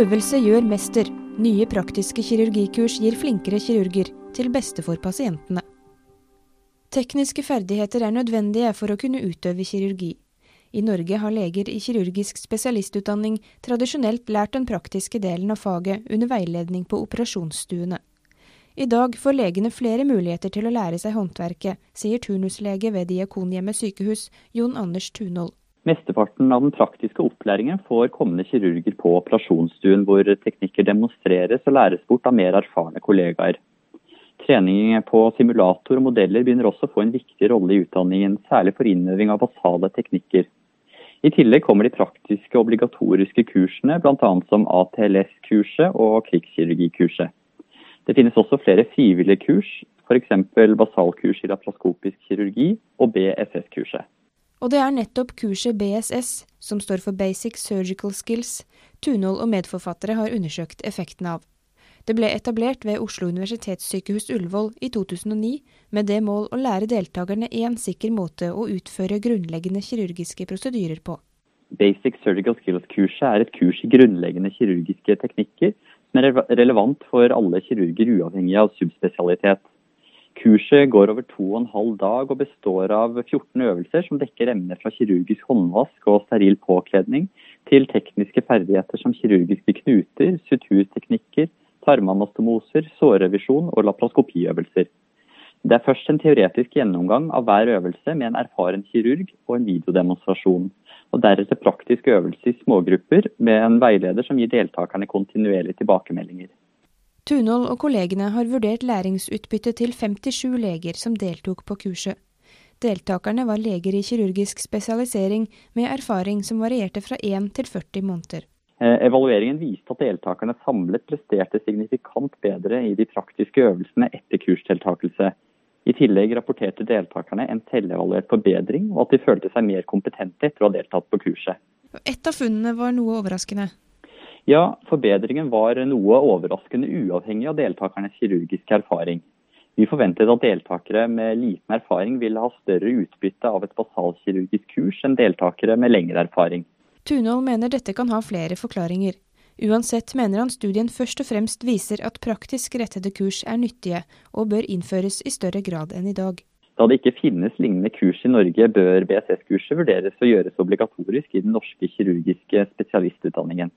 Øvelse gjør mester. Nye praktiske kirurgikurs gir flinkere kirurger, til beste for pasientene. Tekniske ferdigheter er nødvendige for å kunne utøve kirurgi. I Norge har leger i kirurgisk spesialistutdanning tradisjonelt lært den praktiske delen av faget under veiledning på operasjonsstuene. I dag får legene flere muligheter til å lære seg håndverket, sier turnuslege ved Diakonhjemmet sykehus, Jon Anders Tunhold. Mesteparten av den praktiske opplæringen får kommende kirurger på operasjonsstuen, hvor teknikker demonstreres og læres bort av mer erfarne kollegaer. Trening på simulator og modeller begynner også å få en viktig rolle i utdanningen, særlig for innøving av basale teknikker. I tillegg kommer de praktiske obligatoriske kursene, bl.a. som ATLS-kurset og krigskirurgikurset. Det finnes også flere frivillige kurs, f.eks. basalkurs i laparoskopisk kirurgi og BSS-kurset. Og det er nettopp kurset BSS, som står for Basic Surgical Skills, Tunhold og medforfattere har undersøkt effekten av. Det ble etablert ved Oslo universitetssykehus Ullevål i 2009 med det mål å lære deltakerne én sikker måte å utføre grunnleggende kirurgiske prosedyrer på. Basic Surgical Skills-kurset er et kurs i grunnleggende kirurgiske teknikker er relevant for alle kirurger uavhengig av subspesialitet. Kurset går over to og en halv dag og består av 14 øvelser som dekker emner fra kirurgisk håndvask og steril påkledning til tekniske ferdigheter som kirurgiske knuter, suturteknikker, tarmanastomoser, sårrevisjon og laproskopiøvelser. Det er først en teoretisk gjennomgang av hver øvelse med en erfaren kirurg og en videodemonstrasjon. Og deretter praktisk øvelse i smågrupper med en veileder som gir deltakerne kontinuerlige tilbakemeldinger. Tunhold og kollegene har vurdert læringsutbytte til 57 leger som deltok på kurset. Deltakerne var leger i kirurgisk spesialisering med erfaring som varierte fra 1 til 40 måneder. Eh, evalueringen viste at deltakerne samlet presterte signifikant bedre i de praktiske øvelsene etter kursdeltakelse. I tillegg rapporterte deltakerne en selvevaluert forbedring, og at de følte seg mer kompetente etter å ha deltatt på kurset. Et av funnene var noe overraskende. Ja, forbedringen var noe overraskende uavhengig av deltakernes kirurgiske erfaring. Vi forventet at deltakere med liten erfaring ville ha større utbytte av et basalkirurgisk kurs enn deltakere med lengre erfaring. Tunhold mener dette kan ha flere forklaringer. Uansett mener han studien først og fremst viser at praktisk rettede kurs er nyttige, og bør innføres i større grad enn i dag. Da det ikke finnes lignende kurs i Norge, bør BSS-kurset vurderes og gjøres obligatorisk i den norske kirurgiske spesialistutdanningen.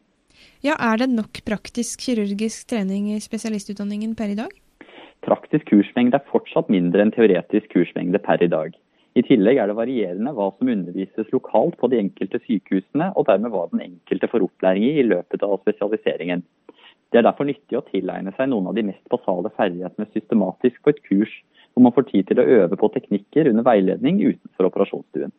Ja, Er det nok praktisk kirurgisk trening i spesialistutdanningen per i dag? Praktisk kursmengde er fortsatt mindre enn teoretisk kursmengde per i dag. I tillegg er det varierende hva som undervises lokalt på de enkelte sykehusene, og dermed hva den enkelte får opplæring i i løpet av spesialiseringen. Det er derfor nyttig å tilegne seg noen av de mest basale ferdighetene systematisk på et kurs, hvor man får tid til å øve på teknikker under veiledning utenfor operasjonsstuen.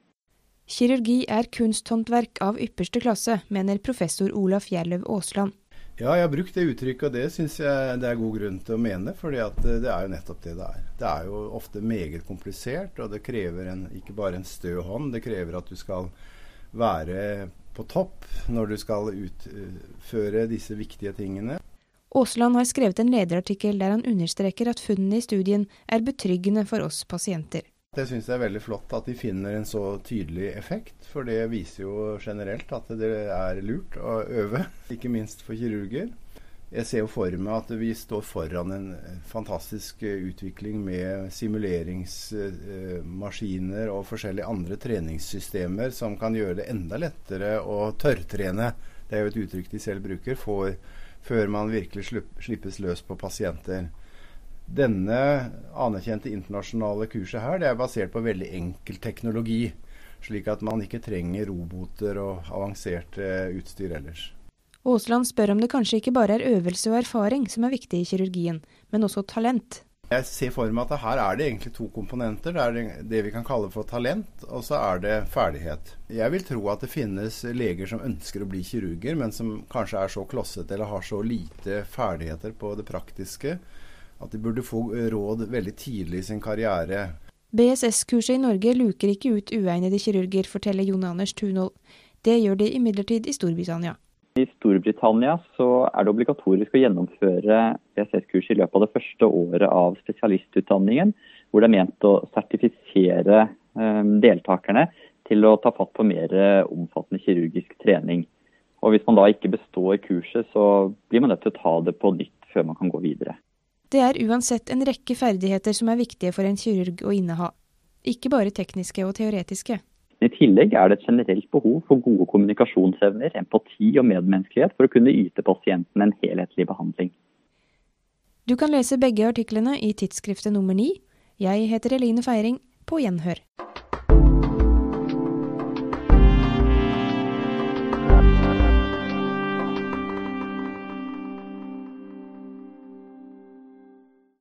Kirurgi er kunsthåndverk av ypperste klasse, mener professor Olaf Gjerløv Aasland. Ja, jeg har brukt det uttrykket, og det syns jeg det er god grunn til å mene. For det er jo nettopp det det er. Det er jo ofte meget komplisert, og det krever en, ikke bare en stø hånd. Det krever at du skal være på topp når du skal utføre disse viktige tingene. Aasland har skrevet en lederartikkel der han understreker at funnene i studien er betryggende for oss pasienter. Jeg syns det er veldig flott at de finner en så tydelig effekt, for det viser jo generelt at det er lurt å øve, ikke minst for kirurger. Jeg ser jo for meg at vi står foran en fantastisk utvikling med simuleringsmaskiner og forskjellige andre treningssystemer som kan gjøre det enda lettere å tørrtrene. Det er jo et uttrykk de selv bruker, for, før man virkelig slippes løs på pasienter. Denne anerkjente internasjonale kurset her, det er basert på veldig enkel teknologi. Slik at man ikke trenger roboter og avansert utstyr ellers. Aasland spør om det kanskje ikke bare er øvelse og erfaring som er viktig i kirurgien, men også talent. Jeg ser for meg at her er det egentlig to komponenter. Det er det vi kan kalle for talent, og så er det ferdighet. Jeg vil tro at det finnes leger som ønsker å bli kirurger, men som kanskje er så klossete eller har så lite ferdigheter på det praktiske at de burde få råd veldig tidlig i sin karriere. BSS-kurset i Norge luker ikke ut uegnede kirurger, forteller Jon Anders Tunhold. Det gjør de imidlertid i Storbritannia. I Storbritannia så er det obligatorisk å gjennomføre BSS-kurs i løpet av det første året av spesialistutdanningen, hvor det er ment å sertifisere eh, deltakerne til å ta fatt på mer omfattende kirurgisk trening. Og hvis man da ikke består kurset, så blir man nødt til å ta det på nytt før man kan gå videre. Det er uansett en rekke ferdigheter som er viktige for en kirurg å inneha. Ikke bare tekniske og teoretiske. I tillegg er det et generelt behov for gode kommunikasjonsevner, empati og medmenneskelighet for å kunne yte pasienten en helhetlig behandling. Du kan lese begge artiklene i tidsskriftet nummer ni. Jeg heter Eline Feiring. På gjenhør.